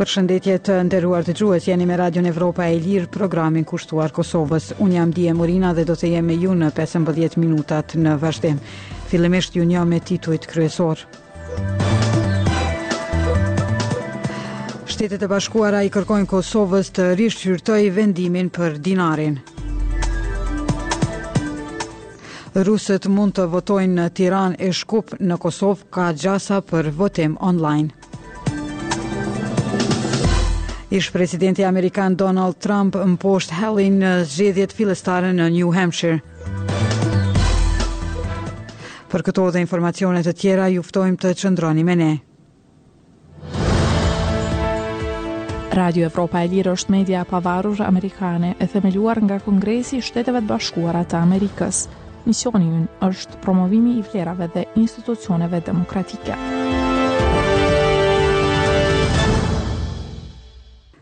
Përshëndetje të nderuar dëgjues, jeni me Radion Evropa e Lirë, programin kushtuar Kosovës. Unë jam Dije Morina dhe do të jem me ju në 15 minutat në vazhdim. Fillimisht ju njoh me titujt kryesor. Shtetet e Bashkuara i kërkojnë Kosovës të rishqyrtojë vendimin për dinarin. Rusët mund të votojnë në Tiranë e Shkup, në Kosovë pak gjasa për votim online. Ish-presidenti amerikan Donald Trump mposht Haleyn në zgjedhjet fillestare në New Hampshire. Për këto dhe informacione të tjera ju ftojmë të qëndroni me ne. Radio Evropa e Lirë është media e pavarur amerikane e themeluar nga Kongresi i Shteteve të Bashkuara të Amerikës. Misioni ynë është promovimi i vlerave dhe institucioneve demokratike.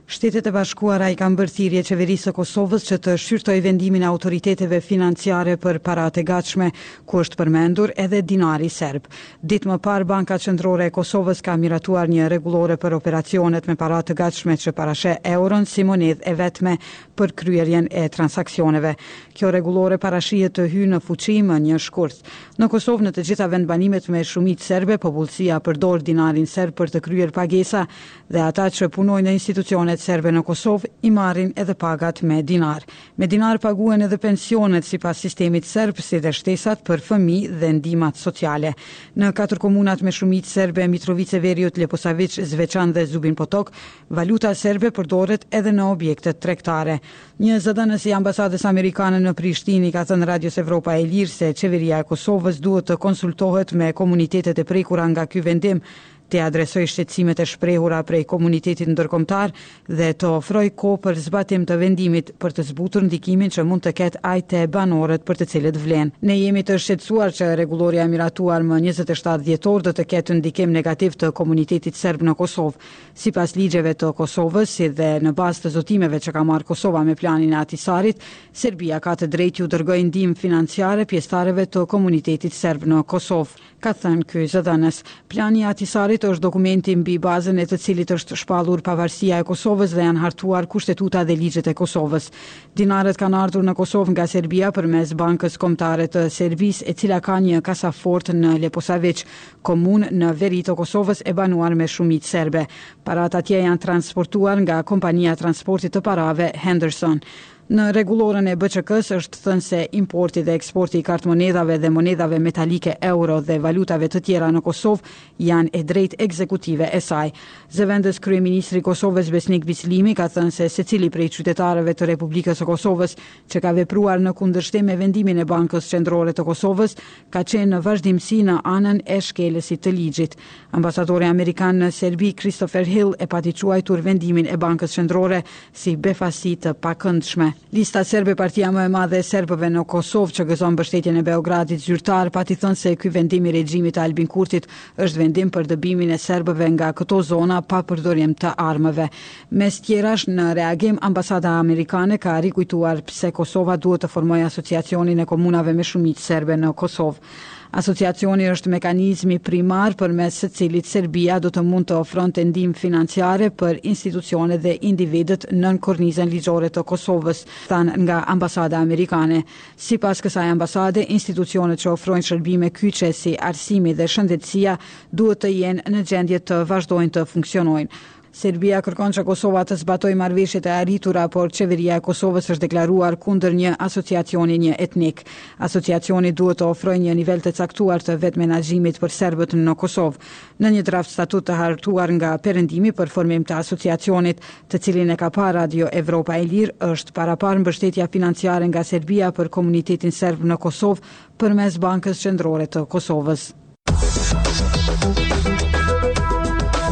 Shtetet e Bashkuara i kanë bërë thirrje Qeverisë së Kosovës që të shqyrtojë vendimin e autoriteteve financiare për paratë e gatshme, ku është përmendur edhe dinari serb. Ditë më parë, Banka Qendrore e Kosovës ka miratuar një rregullore për operacionet me para të gatshme që parasheh euron si monedhë të vetme për kryerjen e transaksioneve. Kjo rregullore parashihet të hyjë në fuqi më një shkurt. Në Kosovë, në të gjitha vendbanimet me shumicë serbe, popullsia përdor dinarin serb për të kryer pagesa, dhe ata që punojnë në institucionet serbe në Kosovë i marrin edhe pagat me dinarë. Me dinarë paguhen edhe pensionet sipas sistemit serb si dhe shtesat për fëmijë dhe ndihmat sociale. Në katër komunat me shumicë serbe, Mitrovicë e Veriut, Leposaviq, Zveçan dhe Zubin Potok, valuta serbe përdoret edhe në objektet tregtare. Një zëdhënës i ambasadës amerikane në Prishtinë i ka thënë Radios Evropa e Lirë se qeveria e Kosovës duhet të konsultohet me komunitetet e prekura nga ky vendim T'i adresojë shqetësimet e shprehura prej komunitetit ndërkombëtar dhe të ofrojë kohë për zbatim të vendimit për të zbutur ndikimin që mund të ketë ai te banorët për të cilët vlen. Ne jemi të shqetësuar që rregullorja e miratuar më njëzet e shtatë dhjetor do të ketë ndikim negativ te komuniteti serb në Kosovë. Sipas ligjeve të Kosovës, si dhe në bazë të zotimeve që ka marrë Kosova me Planin e Ahtisarit, Serbia ka të drejtë t'u dërgojë ndihmë financiare pjesëtarëve të komunitetit serb në Kosovë. ka thënë ky zëdhënës. Plani i Ahtisarit është dokumenti mbi bazën e të cilit është shpallur pavarësia e Kosovës dhe janë hartuar Kushtetuta dhe ligjet e Kosovës. Dinarët kanë ardhur në Kosovë nga Serbia përmes Bankës Kombëtare të Serbisë, e cila ka një kasafortë në Leposaviq, komunë në veri të Kosovës e banuar me shumicë serbe. Paratë atje janë transportuar nga kompania e transportit të parave Henderson. Në rregulloren e BQK-së është thënë se importi dhe eksporti i kartëmonedhave dhe monedhave metalike euro dhe valutave të tjera në Kosovë janë e drejtë ekzekutive e saj. Zëvendës kryeministri i Kosovës, Besnik Bislimi, ka thënë se secili prej qytetarëve të Republikës së Kosovës që ka vepruar në kundërshtim me vendimin e Bankës Qendrore të Kosovës ka qenë në vazhdimësi në anën e shkelësit të ligjit. Ambasadori amerikan në Serbi, Christopher Hill, e pati quajtur vendimin e Bankës Qendrore Si befasi të pakëndshme. Lista Serbe partia më e madhe e serbëve në Kosovë që gëzon mbështetjen e Beogradit zyrtar pati thënë se ky vendim i regjimit të Albin Kurtit është vendim për dëbimin e serbëve nga këto zona pa përdorim të armëve. Mes tjerash në reagim ambasada amerikane ka rikujtuar pse Kosova duhet të formojë asociacionin e komunave me shumicë serbe në Kosovë. Asociacioni është mekanizmi primar përmes së cilit Serbia do të mund të ofronte ndihmë financiare për institucionet dhe individët nën kornizën ligjore të Kosovës, thanë nga Ambasada Amerikane. Sipas kësaj ambasade, institucionet që ofrojnë shërbime kyçe si arsimi dhe shëndetësia duhet të jenë në gjendje të vazhdojnë të funksionojnë. Serbia kërkon që Kosova të zbatojë marrëveshjet e arritura, por Qeveria e Kosovës është deklaruar kundër një asociacioni njëetnik. Asociacioni duhet të ofrojë një nivel të caktuar të vetëmenaxhimit për serbët në Kosovë. Në një draft statut të hartuar nga Perëndimi për formim të asociacionit, të cilin e ka parë Radio Evropa e Lirë, është paraparë mbështetja financiare nga Serbia për komunitetin serb në Kosovë përmes Bankës Qendrore të Kosovës.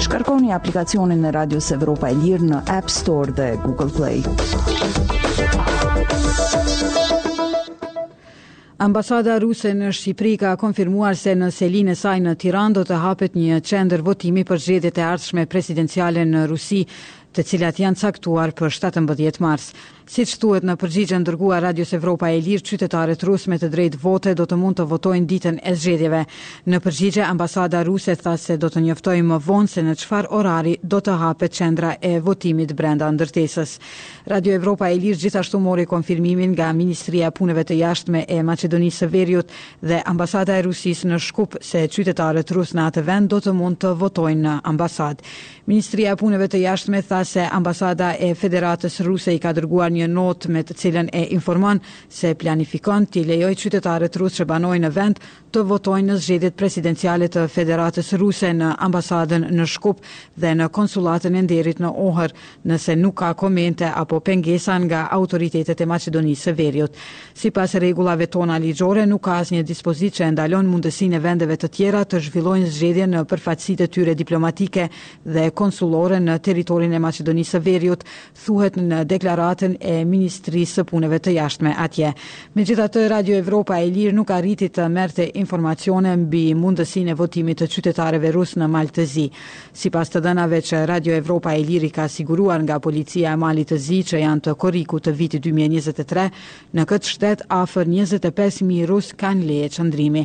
Shkarkoni aplikacionin e Radios Evropa e Lirë në App Store dhe Google Play. Ambasada ruse në Shqipëri ka konfirmuar se në selinë e saj në Tiranë do të hapet një qendër votimi për zgjedhjet e ardhshme presidenciale në Rusi, të cilat janë caktuar për 17 mars. Siç thuhet në përgjigjen dërguar Radios Evropa e Lirë, qytetarët rusë me të drejtë vote do të mund të votojnë ditën e zgjedhjeve. Në përgjigje, ambasada ruse tha se do të njoftojë më vonë se në çfarë orari do të hapet qendra e votimit brenda ndërtesës. Radio Evropa e Lirë gjithashtu mori konfirmimin nga Ministria e Punëve të Jashtme e Maqedonisë së Veriut dhe ambasada e Rusisë në Shkup se qytetarët rusë në atë vend do të mund të votojnë në ambasadë. Ministria e Punëve të Jashtme tha se Ambasada e Federatës Ruse i ka dërguar një notë me të cilën e informon se planifikon t'i lejojë qytetarët rusë që banojnë në vend të votojnë në zgjedhjet presidenciale të Federatës Ruse në ambasadën në Shkup dhe në konsullatën e nderit në Ohër nëse nuk ka komente apo pengesa nga autoritetet e Maqedonisë së Veriut. Sipas rregullave tona ligjore, nuk ka asnjë dispozitë që e ndalon mundësinë e vendeve të tjera të zhvillojnë zgjedhje në përfaqësitë e tyre diplomatike dhe konsullore në territorin e Maqedonisë së Veriut, thuhet në deklaratën e Ministrisë së Punëve të Jashtme atje. Megjithatë, Radio Evropa e Lirë nuk arriti të merrte informacione mbi mundësinë e votimit të qytetarëve rusë në Mal të Zi. Sipas të dhënave që Radio Evropa e Lirë i ka siguruar nga policia e Malit të Zi që janë të korrikut të vitit dy mijë e njëzet e tre, në këtë shtet afër njëzet e pesë mijë rusë kanë leje qëndrimi.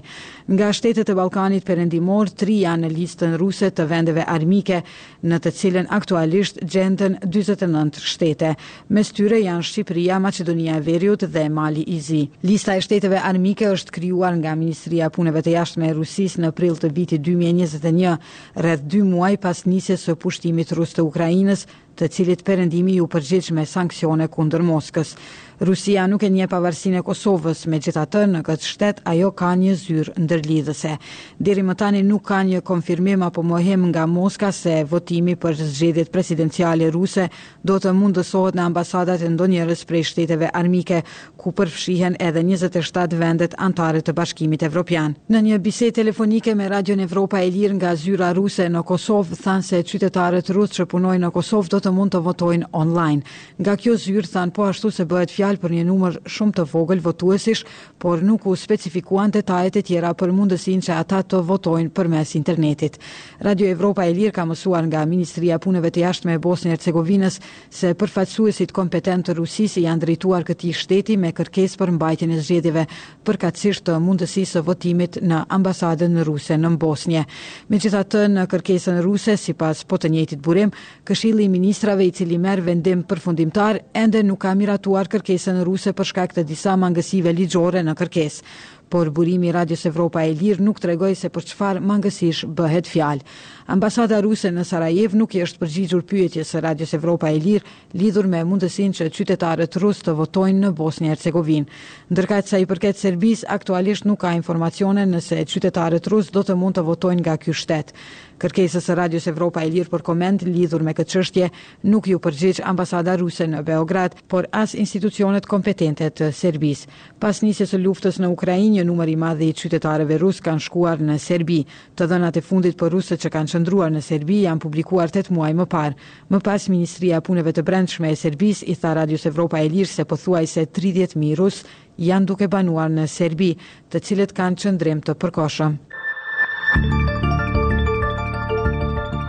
Nga shtetet e Ballkanit Perëndimor, tri janë në listën ruse të vendeve armike, në të cilën aktualisht gjenden dyzet e nëntë shtete. Mes tyre janë Shqipëria, Maqedonia e Veriut dhe Mali i Zi. Lista e shteteve armike është krijuar nga Ministria e Punëve të Jashtme e Rusisë në prill të vitit dy mijë e njëzet e një. Rreth dy muaj pas nisjes së pushtimit rus të Ukrainës, të cilit Perëndimi iu përgjigj me sanksione kundër Moskës. Rusia nuk e njeh pavarësinë e Kosovës, megjithatë në këtë shtet ajo ka një zyrë ndërlidhëse. Deri më tani nuk ka një konfirmim apo mohim nga Moska se votimi për zgjedhjet presidenciale ruse do të mundësohet në ambasadat e ndonjërës prej shteteve armike, ku përfshihen edhe njëzet e shtatë vendet anëtare të Bashkimit Evropian. Në një bisedë telefonike me Radion Evropa e Lirë nga zyra ruse në Kosovë, thanë se qytetarët rusë që punojnë në Kosovë do të mund të votojnë online. Nga kjo zyrë thanë po ashtu se bëhet fjalë për një numër shumë të vogël votuesish, por nuk u specifikuan detajet e tjera për mundësinë që ata të votojnë përmes internetit. Radio Evropa e Lirë ka mësuar nga Ministria e Punëve të Jashtme e Bosnjë e Hercegovinës se përfaqësuesit kompetentë të Rusisë i janë drejtuar këtij shteti me kërkesë për mbajtjen e zgjedhjeve, përkatësisht të mundësisë së votimit në ambasadën ruse në Bosnje. Megjithatë, në kërkesën ruse, sipas po të njëjtit burim, Këshilli i Ministrave i cili merr vendim përfundimtar, ende nuk ka miratuar kërkesën ruse për shkak të disa mangësive ligjore në kërkesë. Por burimi i Radios Evropa e Lirë nuk tregoi se për çfarë mangësish bëhet fjalë. Ambasada ruse në Sarajevë nuk i është përgjigjur pyetjes së Radios Evropa e Lirë lidhur me mundësinë që qytetarët rusë të votojnë në Bosnjë-Hercegovinë. Ndërkaq sa i përket Serbisë, aktualisht nuk ka informacione nëse qytetarët rusë do të mund të votojnë nga ky shtet. Kërkesës së Radios Evropa e Lirë për koment lidhur me këtë çështje nuk iu përgjigj ambasada ruse në Beograd, por as institucionet kompetente të Serbisë. Pas nisjes së luftës në Ukrainë, një numër i madh i qytetarëve rusë kanë shkuar në Serbi. Të dhënat e fundit për rusët që kanë qëndruar në Serbi janë publikuar tetë muaj më parë. Më pas, Ministria e Punëve të Brendshme e Serbisë i tha Radios Evropa e Lirë se pothuajse tridhjetë mijë rusë janë duke banuar në Serbi, të cilët kanë qëndrim të përkohshëm.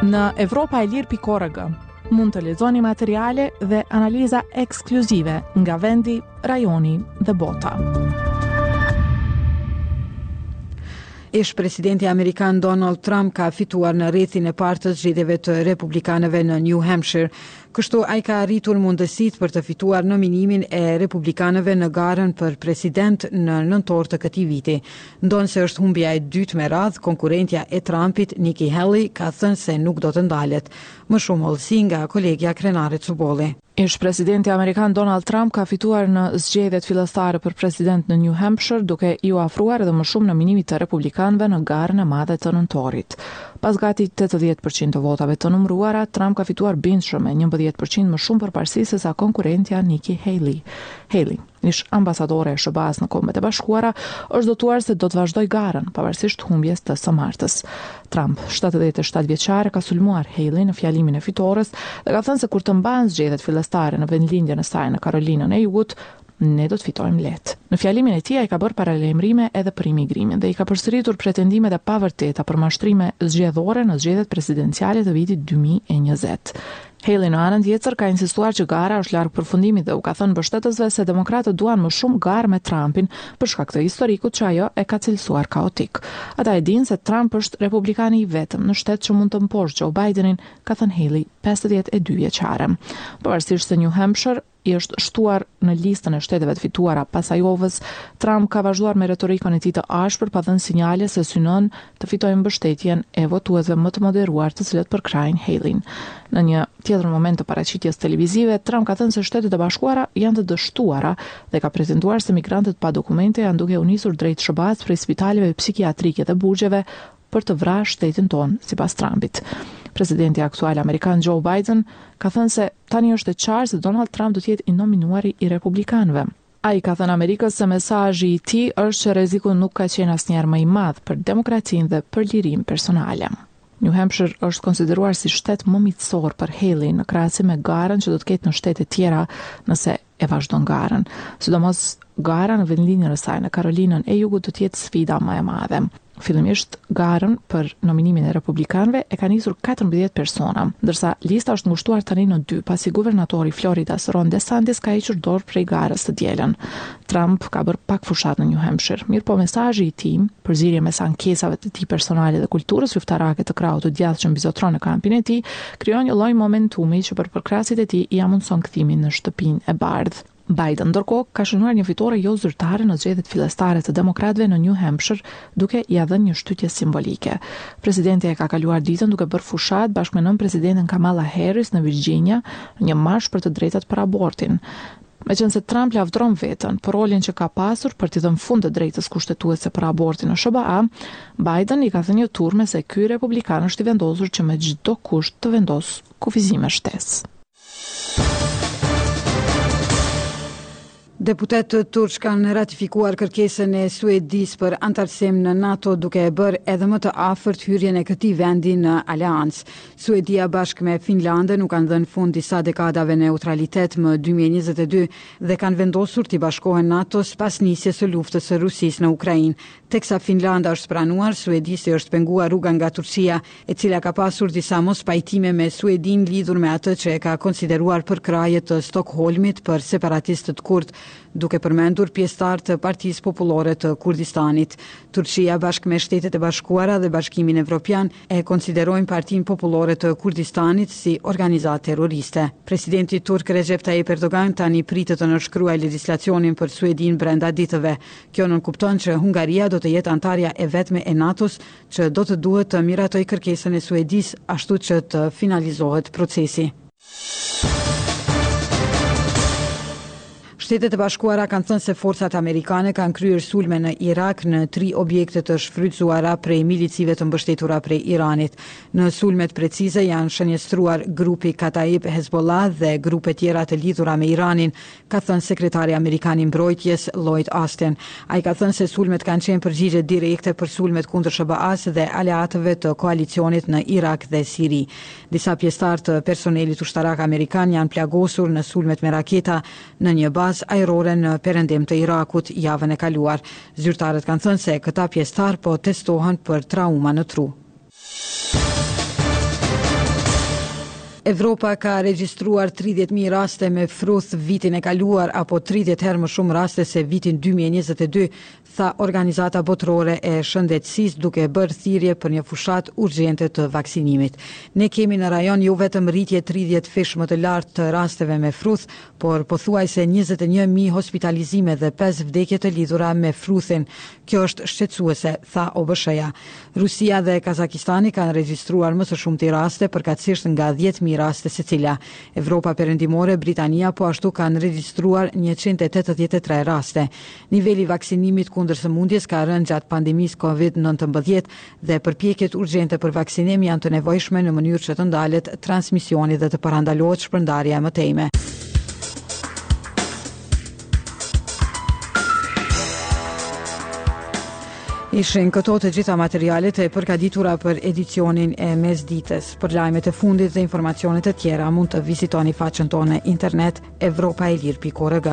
Në evropaelir.org mund të lexoni materiale dhe analiza ekskluzive nga vendi, rajoni dhe bota. Ish presidenti amerikan Donald Trump ka fituar në rrethin e parë të zgjedhjeve të republikanëve në New Hampshire. Kështu ai ka rritur mundësitë për të fituar nominimin e republikanëve në garën për president në nëntor të këtij viti. Ndonëse është humbja e dytë me radhë, konkurrentja e Trumpit, Nikki Haley, ka thënë se nuk do të ndalet. Më shumë hollësi nga kolegja Krenare Cubolli. Ish-presidenti amerikan Donald Trump ka fituar në zgjedhjet fillestare për president në New Hampshire, duke iu afruar edhe më shumë nominimit të republikanëve në garën e madhe të nëntorit. Pas gati tetëdhjetë për qind të votave të numëruara, Trump ka fituar bindshëm me njëmbëdhjetë për qind më shumë përparësi sesa konkurrentja Nikki Haley. Haley, ish ambasadore e SHBA-së në Kombet e Bashkuara, është zotuar se do të vazhdojë garën pavarësisht humbjes të së martës. Trump, shtatëdhjetë e shtatë vjeçar, ka sulmuar Haley në fjalimin e fitores dhe ka thënë se kur të mbahen zgjedhjet fillestare në vendlindjen e saj në Karolinën e Jugut, ne do të fitojmë lehtë. Në fjalimin e tij ai ka bërë paralajmërime edhe për imigrimin dhe i ka përsëritur pretendimet e pavërteta për mashtrime zgjedhore në zgjedhjet presidenciale të vitit 2020. Haley në anën tjetër ka insistuar që gara është larg përfundimit dhe u ka thënë mbështetësve se demokratët duan më shumë garë me Trumpin për shkak të historikut që ajo e ka cilësuar kaotik. Ata e dinë se Trump është republikani i vetëm në shtet që mund të mposhtë Joe Bidenin, ka thënë Haley, 52 vjeçare. Pavarësisht se New Hampshire i është shtuar në listën e shteteve të fituara pas Ajovës, Trump ka vazhduar me retorikën e tij të ashpër pa dhënë sinjale se synon të fitojë mbështetjen e votuesve më të moderuar të cilët përkrahin Haley-n. Në një tjetër moment të paraqitjes televizive, Trump ka thënë se Shtetet e Bashkuara janë të dështuara dhe ka pretenduar se migrantët pa dokumente janë duke u nisur drejt SHBA-s prej spitaleve psikiatrike dhe burgjeve për të vrarë shtetin tonë, sipas Trumpit. Presidenti aktual amerikan Joe Biden ka thënë se Tani është e qartë se Donald Trump do të jetë i nominuari i republikanëve. Ai i ka thënë Amerikës se mesazhi i tij është që rreziku nuk ka qenë asnjëherë më i madh për demokracinë dhe për lirinë personale. New Hampshire është konsideruar si shtet më miqësor për Haley në krahasim me garën që do të ketë në shtete tjera nëse e vazhdon garën. Sidomos gara në vendlindjen e saj në Karolinën e Jugut do të jetë sfida më e madhe. Fillimisht garën për nominimin e republikanëve e ka nisur 14 persona, ndërsa lista është ngushtuar tani në dy, pasi guvernatori i Floridas Ron DeSantis ka hequr dorë prej garës të dielën. Trump ka bërë pak fushatë në New Hampshire, mirëpo mesazhi i tij, përzierje mes ankesave të tij personale dhe kulturës luftarake të krahut të djathtë që mbizotëron në kampin e tij, Krijon një lloj momentumi që për përkrahësit e tij ia mundëson kthimin në Shtëpinë e Bardhë. Biden, ndërkohë, ka shënuar një fitore jozyrtare në zgjedhjet fillestare të demokratëve në New Hampshire, duke ia dhënë një shtytje simbolike. Presidenti e ka kaluar ditën duke bërë fushatë bashkë me nënpresidenten Kamala Harris në Virginia, në një marsh për të drejtat për abortin. Meqenëse Trump lavdëron veten për rolin që ka pasur për t'i dhënë fund të drejtës kushtetuese për abortin në SHBA, Biden i ka thënë një turme se ky republikan është i vendosur që me çdo kusht të vendosë kufizime shtesë. Deputetët turq kanë ratifikuar kërkesën e Suedisë për anëtarësim në NATO duke e bërë edhe më të afërt hyrjen e këtij vendi në aleancë. Suedia bashkë me Finlandën u kanë dhënë fund disa dekadave neutralitet më dy mijë e njëzet e dy dhe kanë vendosur t'i bashkohen NATO-s pas nisjes së luftës së Rusisë në Ukrainë. Teksa Finlanda është pranuar, Suedisë i është penguar rruga nga Turqia, e cila ka pasur disa mospajtime me Suedinë lidhur me atë që e ka konsideruar përkrahje të Stokholmit për separatistët kurdë, duke përmendur pjesëtarë të Partisë Popullore të Kurdistanit. Turqia bashkë me Shtetet e Bashkuara dhe Bashkimin Evropian e konsiderojnë Partinë Popullore të Kurdistanit si organizatë terroriste. Presidenti turk Rexhep Tajip Erdogan tani pritet të nënshkruajë legjislacionin për Suedinë brenda ditëve. Kjo nënkupton që Hungaria do të jetë anëtarja e vetme e NATO-s që do të duhet të miratojë kërkesën e Suedisë ashtu që të finalizohet procesi. Shtetet e Bashkuara kanë thënë se forcat amerikane kanë kryer sulme në Irak në tri objekte të shfrytëzuara prej milicive të mbështetura prej Iranit. Në sulmet precize janë shënjestruar grupi Kataib Hezbollah dhe grupe tjera të lidhura me Iranin, ka thënë sekretari amerikan i Mbrojtjes, Lloyd Austin. Ai ka thënë se sulmet kanë qenë përgjigje direkte për sulmet kundër SHBA-së dhe aleatëve të koalicionit në Irak dhe Siri. Disa pjesëtarë të personelit ushtarak amerikan janë plagosur në sulmet me raketa në një bazë ajrore në perëndim të Irakut javën e kaluar. Zyrtarët kanë thënë se këta pjesëtarë po testohen për trauma në tru. Evropa ka regjistruar tridhjetë mijë raste me fruth vitin e kaluar apo tridhjetë herë më shumë raste se vitin dy mijë e njëzet e dy, tha Organizata Botërore e Shëndetësisë duke bërë thirrje për një fushatë urgjente të vaksinimit. Ne kemi në rajon jo vetëm rritje tridhjetë fish më të lartë të rasteve me fruth, por pothuajse njëzet e një mijë hospitalizime dhe pesë vdekje të lidhura me fruthin, Kjo është shqetësuese, tha OBSH-ja. Rusia dhe Kazakistani kanë regjistruar më së shumti raste, përkatësisht nga dhjetë mijë raste secila. Evropa Perëndimore, Britania po ashtu kanë regjistruar njëqind e tetëdhjetë e tre raste. Niveli i vaksinimit kundër sëmundjes ka rënë gjatë pandemisë Covid nëntëmbëdhjetë dhe përpjekjet urgjente për vaksinim janë të nevojshme në mënyrë që të ndalet transmisioni dhe të parandalohet shpërndarja e mëtejshme. Ishin këto të gjitha materialet e përgatitura për edicionin e mesditës. Për lajmet e fundit dhe informacione të tjera mund të vizitoni faqën tonë në internet Evropa e Lirë pikë org.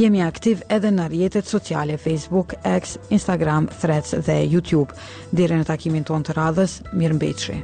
Jemi aktiv edhe në rrjetet sociale Facebook, X, Instagram, Threads dhe YouTube. Deri në takimin tonë të radhës, mirëmbetshi.